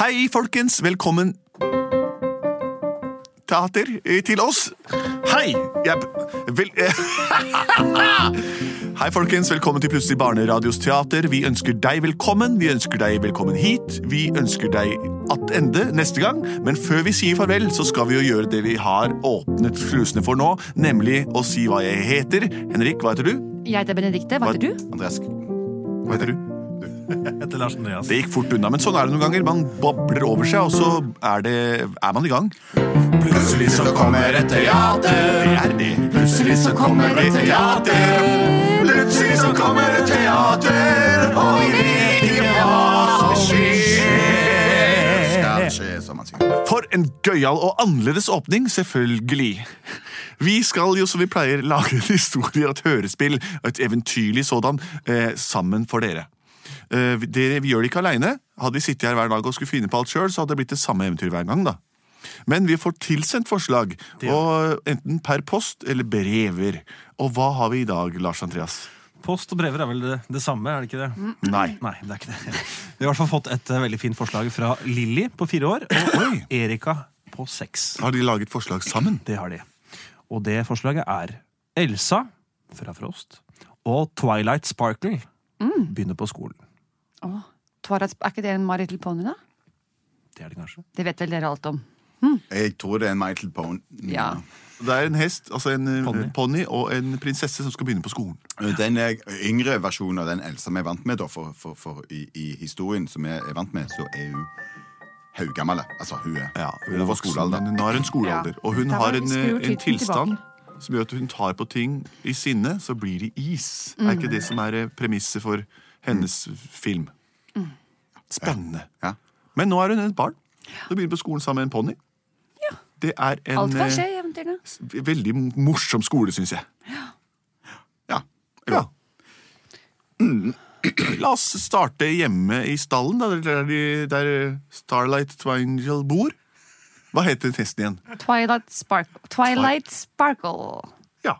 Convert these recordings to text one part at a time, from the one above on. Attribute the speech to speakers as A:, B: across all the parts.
A: Hei, folkens! Velkommen teater eh, til oss. Hei! Jeg vel, Hei, folkens. Velkommen til Plutselig barneradios teater. Vi ønsker deg velkommen. Vi ønsker deg velkommen hit. Vi ønsker deg attende neste gang. Men før vi sier farvel, så skal vi jo gjøre det vi har åpnet slusene for nå, nemlig å si hva jeg heter. Henrik, hva heter du?
B: Jeg heter Benedikte. Hva heter du?
C: Andreas.
A: Hva heter du?
D: Etter Lars Andreas.
A: Det gikk fort unna, men sånn er det noen ganger. Man babler over seg, og så er, det, er man i gang. Plutselig så kommer et teater. Det er det. Plutselig så kommer et teater. Plutselig så kommer et teater, og vi vet ikke hva som skjer.
C: Skal skje, som man sier.
A: For en gøyal og annerledes åpning, selvfølgelig. Vi skal jo som vi pleier lage en historie og et hørespill, og et eventyrlig sådan, eh, sammen for dere. Eh, vi- gjør det ikke aleine. Hadde vi sittet her hver dag og skulle finne på alt sjøl, så hadde det blitt det samme eventyret hver gang. da. Men vi får tilsendt forslag, og enten per post eller brever. Og hva har vi i dag, Lars Andreas?
D: Post og brever er vel det, det samme, er det ikke det?
A: Nei.
D: Nei, det er ikke det. Vi har i hvert fall fått et eh, veldig fint forslag fra Lilly på fire år og
A: Oi.
D: Erika på seks.
A: Har de laget forslag sammen?
D: Det har de. Og det forslaget er Elsa fra Frost og Twilight Sparkle begynner på skolen.
B: Åh, Twilight, er ikke det en My Little Pony, da?
D: Det er det kanskje.
B: Det vet vel dere alt om.
C: Jeg tror det er en My Little Pony.
B: Ja.
A: Det er en hest, altså en eh,
D: Pony.
A: ponni og en prinsesse som skal begynne på skolen.
C: Den er yngre versjonen av den Elsa vi er vant med, da, for, for, for i, i historien som vi er vant med, så er hun haugammel. Altså, hun er
A: Ja, hun er
C: over skolealder.
A: hun har en skolealder.
B: Ja.
A: Og hun har en, en
B: tilstand
A: tilstand som gjør at hun tar på ting i sinne, så blir det is. Er ikke det som er eh, premisset for hennes film? Spennende.
C: Ja.
A: Men nå er hun et barn. Hun begynner på skolen sammen med en ponni. Det er en
B: Alt kan skje
A: eh,
B: i eventyrene.
A: veldig morsom skole, syns jeg.
C: Ja.
A: Ja. Mm. La oss starte hjemme i stallen, da, der, der Starlight Twangel bor. Hva heter testen igjen?
B: Twilight spark Twilight Sparkle.
A: Ja.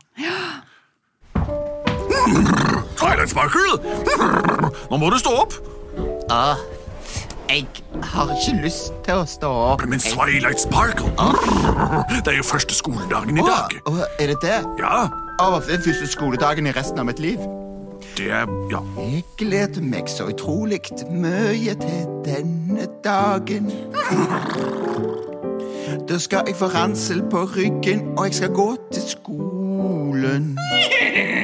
A: Twilight Sparkle! Nå må du stå opp!
C: Jeg har ikke lyst til å stå opp.
A: Men Twilight Sparkle Det er jo første skoledagen i dag.
C: Åh, er det det?
A: Ja,
C: Å, den første skoledagen i resten av mitt liv.
A: det er Ja.
C: Jeg gleder meg så utrolig mye til denne dagen. Da skal jeg få ransel på ryggen, og jeg skal gå til skolen.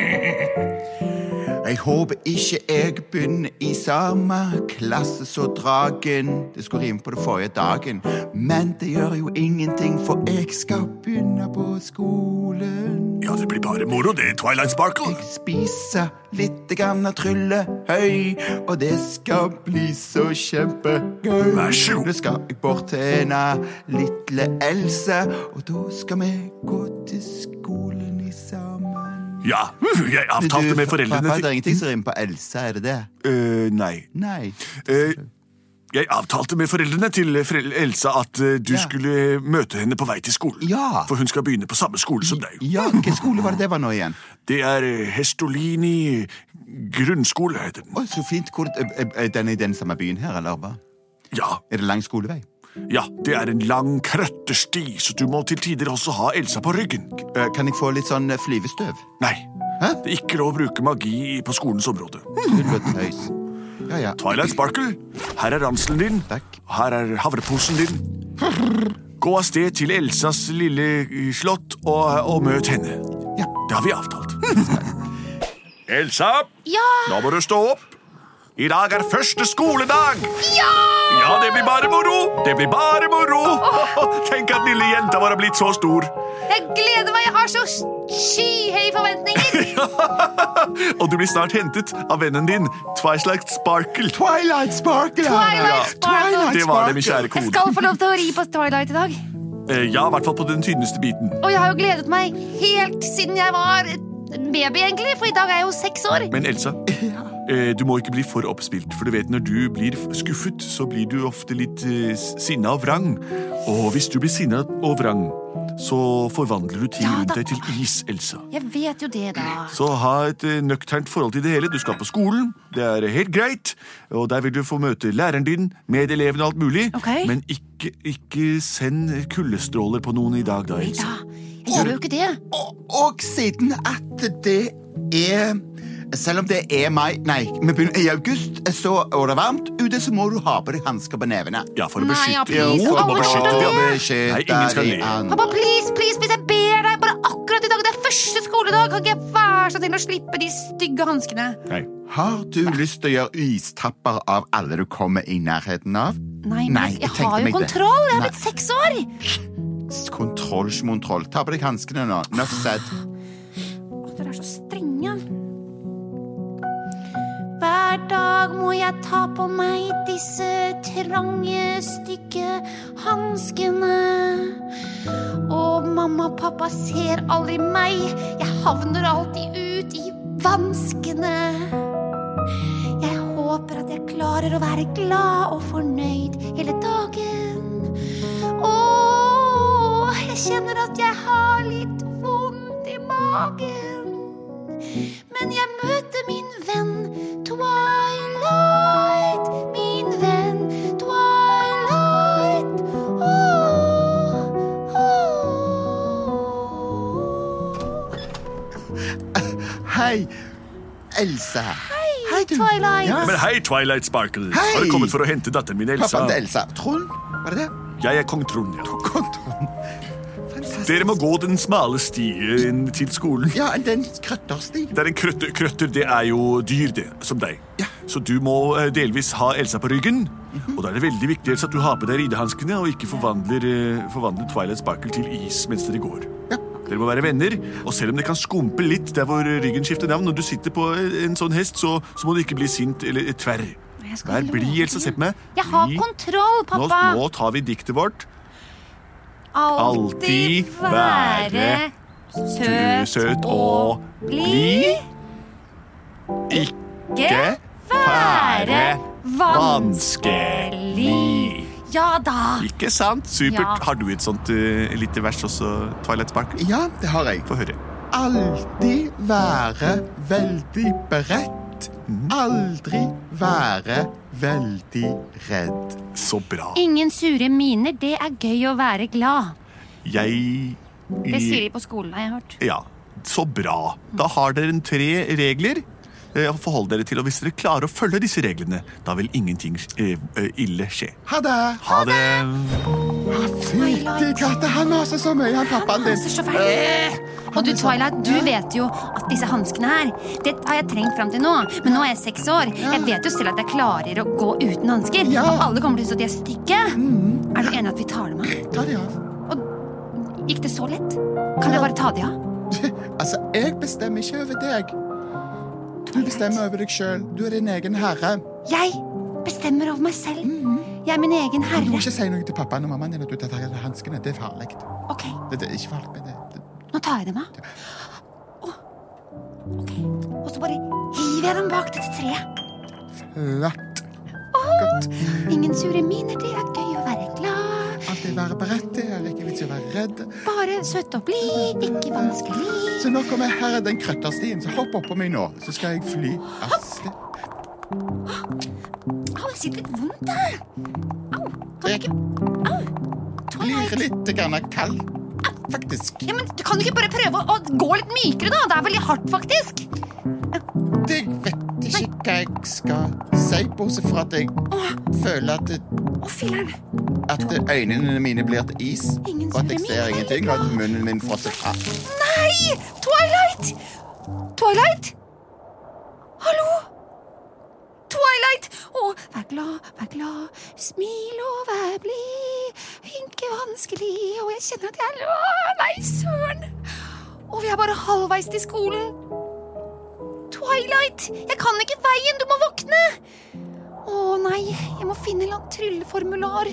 C: Jeg håper ikke jeg begynner i samme klasse som Dragen. Det skulle rime på det forrige dagen, men det gjør jo ingenting, for jeg skal begynne på skolen.
A: ja, det blir bare moro, det, Twilight Sparkle.
C: Jeg spiser litt grann tryllohøy, og det skal bli så kjempegøy.
A: Vær så god.
C: Nå skal jeg bort til en lille Else, og da skal vi gå til skolen.
A: Ja, jeg avtalte med foreldrene
C: Pappa, det er ingenting som rimer på Else, er det det?
A: Eh, Nei.
C: Nei.
A: Eh, jeg avtalte med foreldrene til forel Elsa at eh, du
C: Ja.
A: skulle møte henne på vei til skolen.
C: Ja.
A: For hun skal begynne på samme skole som deg.
C: Ja, hvilken skole var det det var nå igjen?
A: Det er eh, Hestolini grunnskole, heter den.
C: Å, så fint. Hvor, er- er den i den samme byen her, eller hva?
A: Ja,
C: Er det lang skolevei?
A: Ja, det er en lang krøttersti, så du må til tider også ha Elsa på ryggen.
C: Eh, Kan jeg få litt sånn eh, flyvestøv?
A: Nei,
C: Hæ?
A: det er ikke lov å bruke magi på skolens område.
C: Tull. Ja, ja.
A: Twilight Sparkle, her er ranselen din,
C: Takk.
A: og her er havreposen din. Gå av sted til Elsas lille eh, slott og, og møt henne.
C: Ja.
A: Det har vi avtalt. Elsa,
B: Ja!
A: nå må du stå opp. I dag er første skoledag.
B: Ja!
A: Ja, Ja, det blir bare moro! Det blir bare moro! Tenk at lille jenta vår har blitt så stor.
B: Jeg gleder meg! Jeg har så skyhøye forventninger!
A: Og du blir snart hentet av vennen din, Twilight Sparkle.
C: Twilight Sparkle!
B: Twilight Sparkle.
A: Det var det, min kjære
B: Jeg skal få lov til å ri på Twilight i dag.
A: Eh, Ja, i hvert fall på den tynneste biten.
B: Og jeg har jo gledet meg helt siden jeg var baby, egentlig. For i dag er jeg jo seks år.
A: Men Elsa, eh, du må ikke bli for oppspilt. For du vet, når du blir skuffet, så blir du ofte litt eh, sinna og vrang. Og hvis du blir sinna og vrang, så forvandler du ting
B: Ja,
A: rundt deg til is, Elsa.
B: Jeg vet jo det, da.
A: Så ha et eh, nøkternt forhold til det hele. Du skal på skolen, det er helt greit. Og der vil du få møte læreren din, medelevene og alt mulig.
B: Okay.
A: Men ikke, ikke send kuldestråler på noen i dag, da,
B: Nei
A: Elsa.
B: da, jeg gjør jo ikke det.
C: Og, og siden at det er Selv om det er mai Nei, vi begynner i august, så, og det er varmt ute, så må du ha på deg hansker på nevene.
A: Ja, for å
B: Nei, ja, please,
A: Jo,
B: alle
A: beskytte
B: å
C: Beskytte
A: Nei, ingen skal le.
B: Pappa, please, please, please, jeg ber deg. Bare akkurat i dag. Det er første skoledag. Kan ikke jeg være så snill å slippe de stygge hanskene?
A: Nei.
C: Har du lyst til å gjøre istapper av alle du kommer i nærheten av?
B: Nei,
C: Nei,
B: men
C: jeg
B: jeg har jo
C: det.
B: kontroll. Jeg har
C: Nei.
B: blitt seks år.
C: Kontroll, smontroll. Ta på deg hanskene nå. Nuff said.
B: Dere er så strenge. Hver dag må jeg ta på meg disse trange, stygge hanskene. Og mamma og pappa ser aldri meg. Jeg havner alltid ut i vanskene. Jeg håper at jeg klarer å være glad og fornøyd hele dagen. Åh, jeg kjenner at jeg har litt vondt i magen. Men jeg møter min venn
C: Elsa. Hei, hei
B: Twilight.
C: Ja.
A: Men hei, Twilight Sparkle.
C: Hei.
A: Har du kommet for å hente datteren min, Elsa?
C: Pappaen til Elsa. Trond, var det det?
A: Jeg er kong Trond, ja.
C: Kong Trond.
A: Dere må gå den smale stien til skolen.
C: Ja, den krøttersti.
A: Det er en krøtter, krøtter, det er jo dyr, det, som deg.
C: Ja.
A: Så du må eh, delvis ha Elsa på ryggen. Og da er det veldig viktig Elsa, at du har på deg ridehanskene og ikke forvandler, eh, forvandler Twilight Sparkle til is mens dere går. Dere må være venner, og selv om det kan skumpe litt der hvor ryggen skifter navn, når du sitter på en sånn hest, så, så må du ikke bli sint eller tverr. Vær blid, Elsa. Seppme.
B: Jeg har kontroll,
A: Nå,
B: pappa.
A: nå tar vi diktet vårt.
B: Alltid være søt,
A: Søt og blid. Ikke være vanskelig.
B: Ja da.
A: Ikke sant? Supert.
B: Ja.
A: Har du et sånt uh, lite vers også, Twilight Sparkle?
C: Ja, det har jeg.
A: Få høre.
C: Alltid være veldig beredt. Aldri være veldig redd.
A: Så bra.
B: Ingen sure miner. Det er gøy å være glad.
A: Jeg
B: Det sier de på skolen, har jeg hørt.
A: Ja, så bra. Da har dere tre regler forholde dere til, og hvis dere klarer å følge disse reglene, da vil ingenting eh, eh, ille skje.
C: Ha det.
A: Ha det.
C: Fytti katta, han maser så mye, han pappaen din.
B: Og du, Twilight, du vet jo at disse hanskene her, det har jeg trengt fram til nå. Men nå er jeg seks år. Jeg vet jo selv at jeg klarer å gå uten hansker.
C: Ja.
B: Og alle kommer til å synes at de er stygge. Er du enig at vi tar dem av?
C: Ta de av.
B: Gikk det så lett? Kan jeg bare ta de av?
C: Altså, jeg bestemmer ikke over deg. Du bestemmer over deg sjøl. Du er din egen herre.
B: Jeg bestemmer over meg selv. Jeg er min egen herre.
C: Du må ikke si noe til pappaen og mammaen din at du tar hanskene. Det er farlig.
B: Okay.
C: Det, det er ikke farlig, det, det
B: nå tar jeg dem av. Ok, Og så bare hiver jeg dem bak dette treet.
C: Flott.
B: Ingen sure miner, det er gøy å være glad.
C: Alltid være beredt. Det er ikke vits i å være redd.
B: Bare søt og blid, ikke vanskelig.
C: Så nå kommer her er den krøtterstien, så hopp oppå meg nå, så skal jeg fly av sted.
B: Au, jeg sitter litt vondt her. Au, kan
C: Jeg
B: ikke Au.
C: blir litt grann kald, faktisk.
B: Ja, men du Kan du ikke bare prøve å, å gå litt mykere, da? Det er veldig hardt, faktisk.
C: Det hva jeg skal si, bortsett fra at jeg føler at, det,
B: Å, filler'n.
C: at øynene mine blir til is,
B: Ingen
C: og at jeg ser
B: er
C: ingenting, og at munnen min frosser fra.
B: Nei! Twilight! Twilight? Hallo? Twilight! Å, vær glad, vær glad. Smil og vær blid. Ikke vanskelig, og jeg kjenner at jeg er Å, Nei, søren! Og vi er bare halvveis til skolen. Twilight, jeg kan ikke veien, du må våkne! Å nei, jeg må finne en eller annen trylleformular.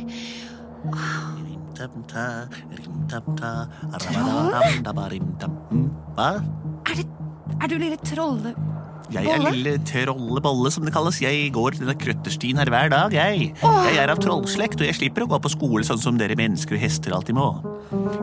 A: Hva?
B: Er det Er du lille trolle...
A: Jeg er lille trollebolle, som det kalles. Jeg går denne krøtterstien her hver dag, jeg. Jeg er av trollslekt, og jeg slipper å gå på skole sånn som dere mennesker og hester alltid må.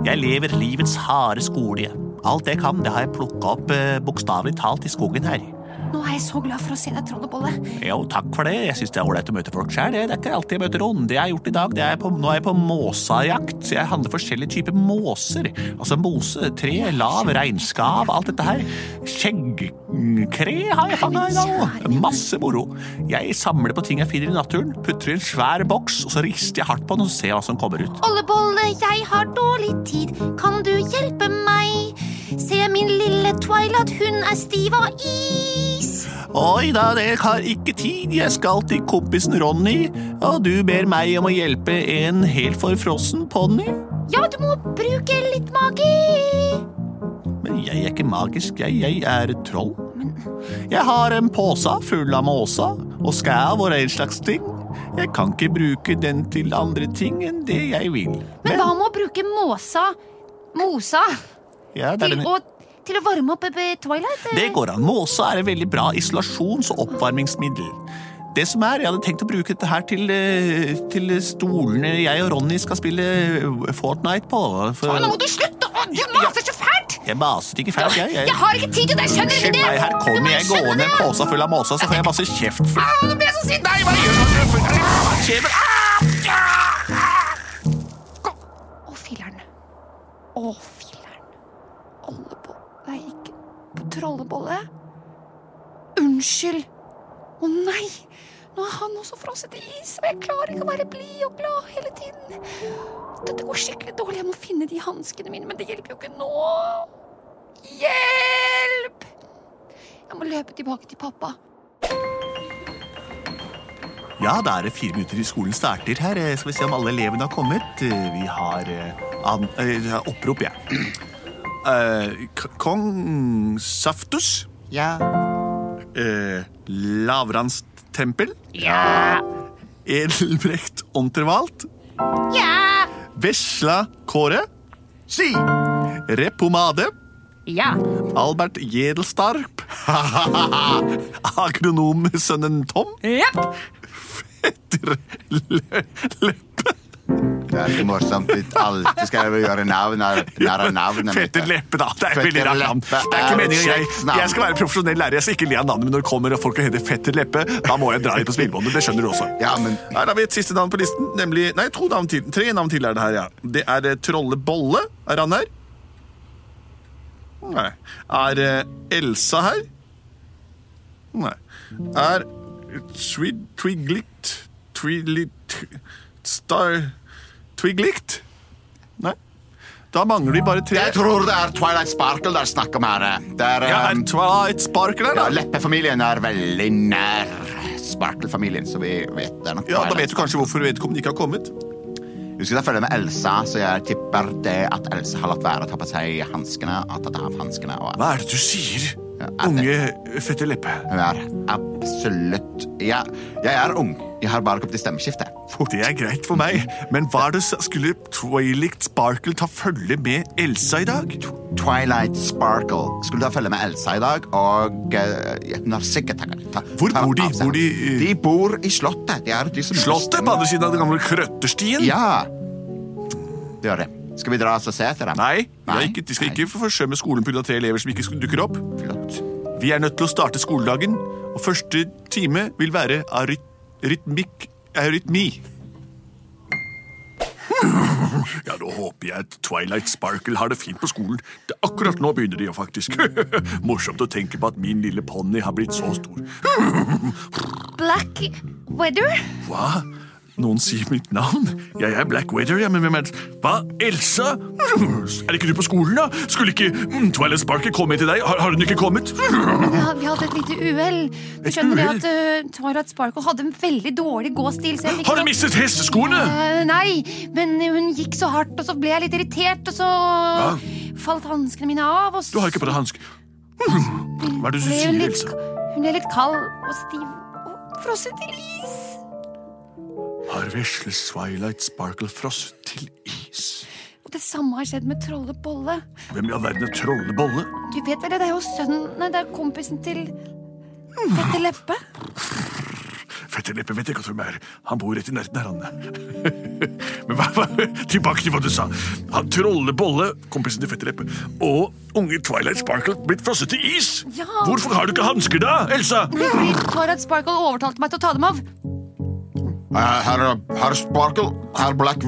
A: Jeg lever livets harde skole. Alt jeg kan, det har jeg plukka opp eh, bokstavelig talt i skogen her.
B: Nå er jeg så glad for å se deg, Trollebolle.
A: Jo, takk for det. Jeg syns det er ålreit å møte folk sjøl. Det er ikke alltid jeg møter ånd. Det jeg har gjort i dag, er på, nå er jeg på måsajakt. Jeg handler forskjellige typer måser. Altså mose, tre, lav, regnskav, alt dette her. Skjeggkre har jeg fanga i dag. Masse moro. Jeg samler på ting jeg finner i naturen, putter i en svær boks, og så rister jeg hardt på den og ser hva som kommer ut.
B: Ollebolle, jeg har dårlig tid, kan du hjelpe meg? Se min lille Twilight, hun er stiv av is.
A: Oi da, jeg har ikke tid. Jeg skal til kompisen Ronny, og du ber meg om å hjelpe en helt forfrossen ponni?
B: Ja, du må bruke litt magi.
A: Men jeg er ikke magisk, jeg, jeg er et troll. Jeg har en pose full av måsa og skæv og den slags ting. Jeg kan ikke bruke den til andre ting enn det jeg vil.
B: Men hva med å bruke måsa, mosa,
A: ja,
B: til å, til å varme opp eh, Twilight? eh?
A: det går an. Måsa er et veldig bra isolasjons- og oppvarmingsmiddel. Det som er, Jeg hadde tenkt å bruke dette her til, eh, til stolene jeg og Ronny skal spille Fortnite på. For
B: Nå må du slutte! Du maser så fælt!
A: Jeg maser ikke fælt, jeg. jeg.
B: Har ikke tid til det, skjønner du
A: ikke
B: det?
A: her kommer jeg gående en pose full av måsa, så får jeg masse kjeft.
B: Ah, Nå blir jeg så sint!
A: Nei, hva gjør du? Hva skjer?
B: Å, filler'n. Å, filler'n. Ollebolle Nei, ikke trollebolle. Unnskyld. Å og så frosset is, og jeg klarer ikke å være blid og glad hele tiden. Dette går skikkelig dårlig. Jeg må finne de hanskene mine, men det hjelper jo ikke nå. Hjelp! Jeg må løpe tilbake til pappa.
A: Ja, da er det fire minutter til skolen starter her. Eh, Skal vi se om alle elevene har kommet. Eh, Vi har eh, an, eh, opprop, ja. Eh, Kong Saftus.
C: Ja.
A: Eh, Lavranstempel.
B: Ja!
A: Edelbrekt Ontervalt?
B: Ja!
A: Vesla Kåre.
C: Si!
A: Repomade.
B: Ja!
A: Albert Jedelstarp. Agronomsønnen Tom.
B: Ja.
A: Fetter Le Leppe.
C: Det er ikke morsomt. Alltid skal jeg gjøre navn narr av navnet mitt.
A: Petter Leppe, da. Det er veldig rart navn. Det er ikke meningen. Jeg, jeg skal være profesjonell lærer. Jeg skal ikke le av navnet, men når det kommer og folk heter Fetter Leppe, da må jeg dra litt på smilebåndet. Det skjønner du også.
C: Ja, men
A: Her har vi et siste navn på listen, nemlig Nei, to navn til. Tre navn til er det her, ja. Det er eh, Trolle Bolle. Er han her? Nei. Er eh, Elsa her? Nei. Er Twiglit Twilit Star Twiglict? Nei. Da mangler vi bare tre.
C: jeg tror det er Twilight Sparkle der snakk om her. Det er,
A: Ja, er
C: um,
A: Twilight Sparkle her,
C: ja. Leppefamilien er veldig nær Sparkle-familien, så vi vet det er nok
A: Ja, Da vet du kanskje hvorfor vedkommende ikke har kommet.
C: Vi skal da følge med Elsa, så jeg tipper det at Elsa har latt være å ta på seg hanskene.
A: Hva er det du sier,
C: er det-
A: unge Fetter Leppe?
C: Hun er absolutt ja, Jeg er ung. Jeg har bare kommet i stemmeskiftet. Fort.
A: Det er greit for meg, men hva er det skulle Twilight Sparkle ta følge med Elsa i dag?
C: Twilight Sparkle skulle ta følge med Elsa i dag, og eh, hun har sikkert ta,
A: Hvor bor de? Bor de, eh,
C: De bor i Slottet. De de
A: Slottet på andre siden av den gamle krøtterstien?
C: Ja. Det gjør det. Skal vi dra oss og se etter dem?
A: Nei,
C: Nei?
A: ikke, de skal
C: Nei.
A: ikke forsømme skolen pga. tre elever som ikke dukker opp.
C: Flott.
A: Vi er nødt til å starte skoledagen, og første time vil være aryt rytmikk Eurytmi. Ja, da håper jeg at Twilight Sparkle har det fint på skolen. Det er akkurat nå begynner de jo faktisk. Morsomt å tenke på at min lille ponni har blitt så stor.
B: Black Weather?
A: Hva? Noen sier mitt navn. Jeg er Blackweather, ja, men hvem er det? Hva? Elsa? Er ikke du på skolen, da? Skulle ikke mm, Twilight Sparkle komme til deg? Har, har hun ikke kommet?
B: Vi hadde, vi hadde et lite uhell. Du skjønner det at uh, Twilight Sparkle hadde en veldig dårlig gåstil.
A: Har du mistet hesteskoene?
B: Uh, nei, men hun gikk så hardt, og så ble jeg litt irritert, og så falt hanskene mine av. Og så
A: Du har ikke på deg hansker. Hva er det du sier, Elsa?
B: hun ble litt kald og stiv og frosset til is.
A: Har vesle Twilight Sparkle frosset til is?
B: Og det samme har skjedd med Trolle Bolle.
A: Hvem i all verden er Trollebolle?
B: Du vet vel det, det er jo sønnen Nei, det er kompisen til Petter Leppe.
A: Fetter Leppe vet ikke godt hvem er. Han bor rett i nærheten her, han. Men hva, hva, tilbake til hva du sa. Han Trollebolle, kompisen til Fetter Leppe, og unge Twilight Sparkle blitt frosset til is?
B: Ja.
A: Hvorfor har du ikke hansker da, Elsa?
B: Fordi Twilight Sparkle overtalte meg til å ta dem av.
C: Eh, Herr, her Sparkle, herr Black,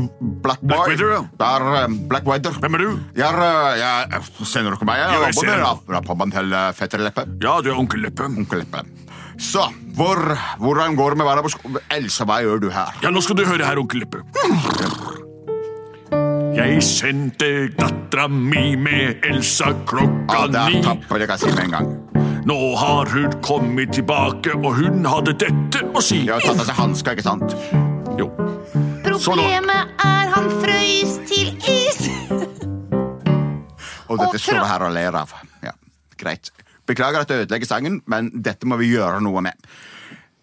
C: Black Boy.
A: Blackweather, ja.
C: Er Black Blackweather.
A: Hvem er du?
C: Jeg er, eh, jeg, Sender dere meg? Jeg
A: jeg
C: jobber med rap- rappaben til eh, Fetter Leppe.
A: Ja, du er onkel Leppe.
C: Onkel Leppe. Så, hvor, hvordan går det med været på skolen? Elsa, hva gjør du her?
A: Ja, nå skal du høre her, onkel Leppe. Jeg sendte dattera mi med Elsa klokka
C: Ja, det er tapper, det kan jeg si med en gang.
A: Nå har hun kommet tilbake, og hun hadde dette å si.
C: Ja, har tatt av seg hanska, ikke sant?
A: Jo.
B: Problemet er han frøys til is.
C: Og dette står vi her og ler av. Ja, greit. Beklager at jeg ødelegger sangen, men dette må vi gjøre noe med.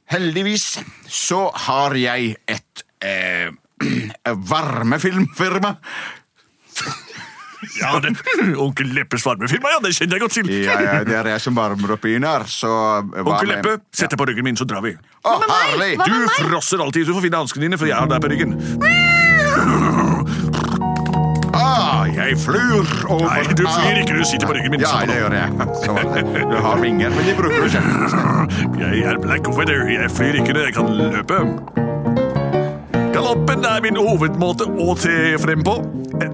C: Heldigvis så har jeg et eh, varmefilmfirma.
A: Ja, det, Onkel Leppes varmefirma, ja, det kjenner jeg godt til.
C: Ja, ja, det er jeg som varmer opp byen her, så
A: Onkel Leppe, sett deg på ryggen min, så drar vi.
C: Å,
B: oh,
C: herlig!
A: Du frosser alltid, du får finne hanskene dine, for jeg har deg på ryggen.
C: Ah, jeg flyr over
A: Nei, du flyr ikke, du sitter på ryggen min.
C: Ja, det gjør jeg. Så. Du har vinger, men de bruker du ikke.
A: Jeg er Black Weather, jeg flyr ikke når jeg kan løpe. Galoppen er min hovedmåte å tre frem på.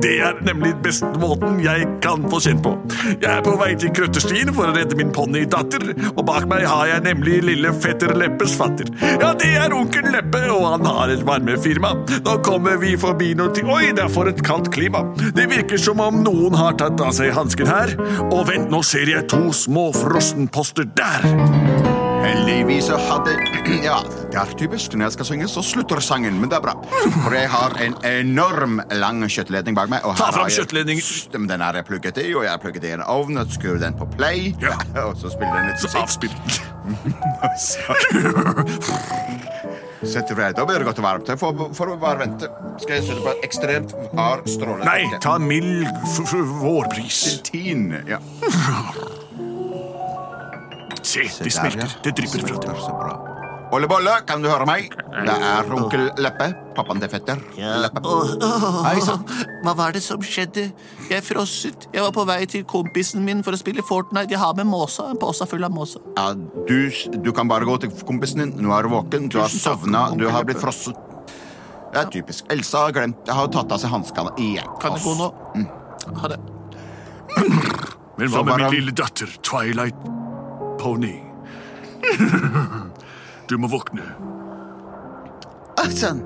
A: Det er nemlig beste måten jeg kan få kjent på. Jeg er på vei til krøtterstien for å redde min ponnidatter, og bak meg har jeg nemlig lille fetter Leppes fatter. Ja, det er onkel Leppe, og han har et varmefirma. Nå kommer vi forbi noe til Oi, det er for et kaldt klima. Det virker som om noen har tatt av seg hansken her. Og vent, nå ser jeg to små frossenposter der.
C: Heldigvis så hadde Ja, det er typisk. Når jeg skal synge, så slutter sangen, men det er bra. For jeg har en enorm lang kjøttledning bak meg.
A: Ta fram kjøttledning.
C: Men Den er jeg plugget i, og jeg har plugget i en ovn, og skrur den på play,
A: Ja.
C: og så spiller den litt
A: Så avspill.
C: Setter du deg, Da blir det godt og varmt. For, for å bare vente skal jeg sette på ekstremt hard stråle.
A: Nei, ta mild vårpris.
C: Tin, ja.
A: Se, de smelter. Det drypper fra dem.
C: Olle Bolle, kan du høre meg? Det er onkel Leppe. Pappaen til fetter. Leppe. Hei sann.
E: Hva var det som skjedde? Jeg frosset. Jeg var på vei til kompisen min for å spille Fortnite. Jeg har med måsa. En pose full av måsa.
C: Ja, du, du kan bare gå til kompisen din. Nå er du våken, du har sovna, du har blitt frosset. Det er typisk. Elsa har glemt Jeg har tatt av seg hanskene igjen.
E: Kan jeg gå nå? Ha det.
A: Men hva med min lille datter, Twilight Pony? Du må våkne.
C: Oi sann.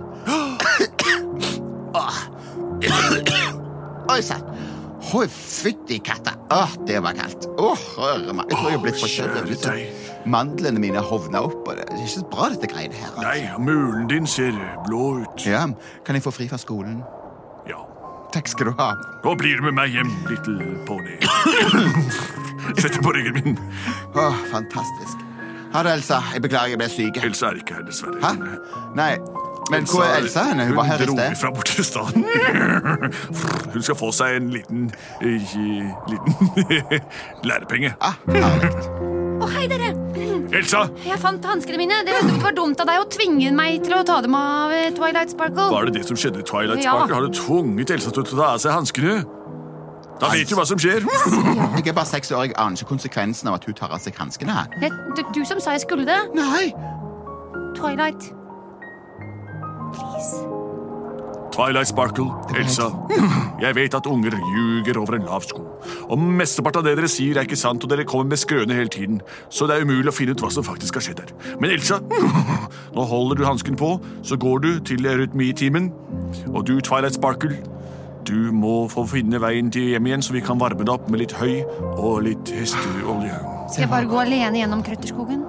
C: Oi sann. Å, fytti katta. Åh, det var kaldt. Åh, høre meg. Jeg tror jeg er blitt forkjølet. Mandlene mine hovna opp, og det er ikke så bra, dette greiene her. altså.
A: Nei, mulen din ser blå ut.
C: Ja, kan jeg få fri fra skolen?
A: Ja.
C: Takk skal du ha.
A: Nå blir du med meg hjem, Little Pony. Sett deg på ryggen min.
C: Åh, fantastisk. Ha det, Elsa. Jeg beklager, jeg ble syk.
A: Elsa er ikke her, dessverre.
C: Hæ? Nei, men hvor er Elsa henne? Hun var her i
A: dro
C: sted.
A: fra borte i staden. Hun skal få seg en liten eh, liten lærepenge.
C: Ah, herlig.
B: Å, hei, dere!
A: Elsa,
B: Jeg fant hanskene mine. Det var dumt av deg å tvinge meg til å ta dem av eh, Twilight Sparkle.
A: var det det som skjedde i Twilight
B: Ja.
A: Sparkle? Har du tvunget Elsa til å ta av seg hanskene? Da vet du hva som skjer.
C: Jeg er bare seks år, jeg aner ikke konsekvensen av at hun tar av seg hanskene her.
B: Det, du, du som sa jeg skulle det.
C: Nei!
B: Twilight. Please.
A: Twilight Sparkle, Elsa. Jeg vet at unger ljuger over en lav sko. Og mesteparten av det dere sier, er ikke sant, og dere kommer med skrøne hele tiden. Så det er umulig å finne ut hva som faktisk har skjedd her. Men Elsa, nå holder du hansken på, så går du til rytmitimen. Og du, Twilight Sparkle, du må få finne veien til hjem igjen, så vi kan varme det opp med litt høy og litt hesteolje.
B: Skal jeg bare gå alene gjennom krøtterskogen?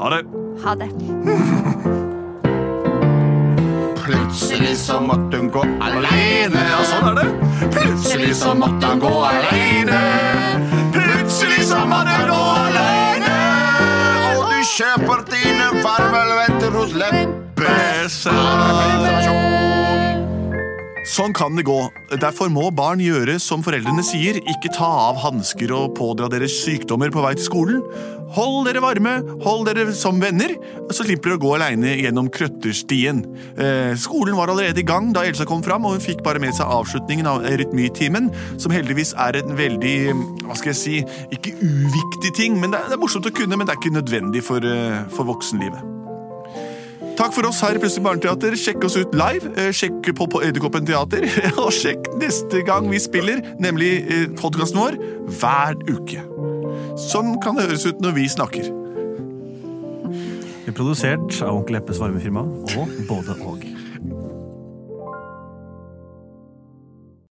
A: Ha det.
B: Ha det.
C: Plutselig så måtte hun gå aleine.
A: Ja, sånn er det.
C: Plutselig så måtte han gå aleine. Plutselig så måtte han gå aleine. Og du kjøper dine farvelventer hos Lempeservasjon.
A: Sånn kan det gå. Derfor må barn gjøre som foreldrene sier. Ikke ta av hansker og pådra deres sykdommer på vei til skolen. Hold dere varme, hold dere som venner, så slipper dere å gå aleine gjennom krøtterstien. Eh, skolen var allerede i gang da Elsa kom fram, og hun fikk bare med seg avslutningen av rytmitimen, som heldigvis er en veldig hva skal jeg si, ikke uviktig ting. men Det er, det er morsomt å kunne, men det er ikke nødvendig for, eh, for voksenlivet. Takk for oss her i Plutselig barneteater. Sjekk oss ut live. eh, Sjekk på, på Edderkoppen teater. Og sjekk neste gang vi spiller, nemlig eh, podkasten vår, hver uke. Sånn kan det høres ut når vi snakker.
D: Produsert av Onkel Eppes varmefirma og både og.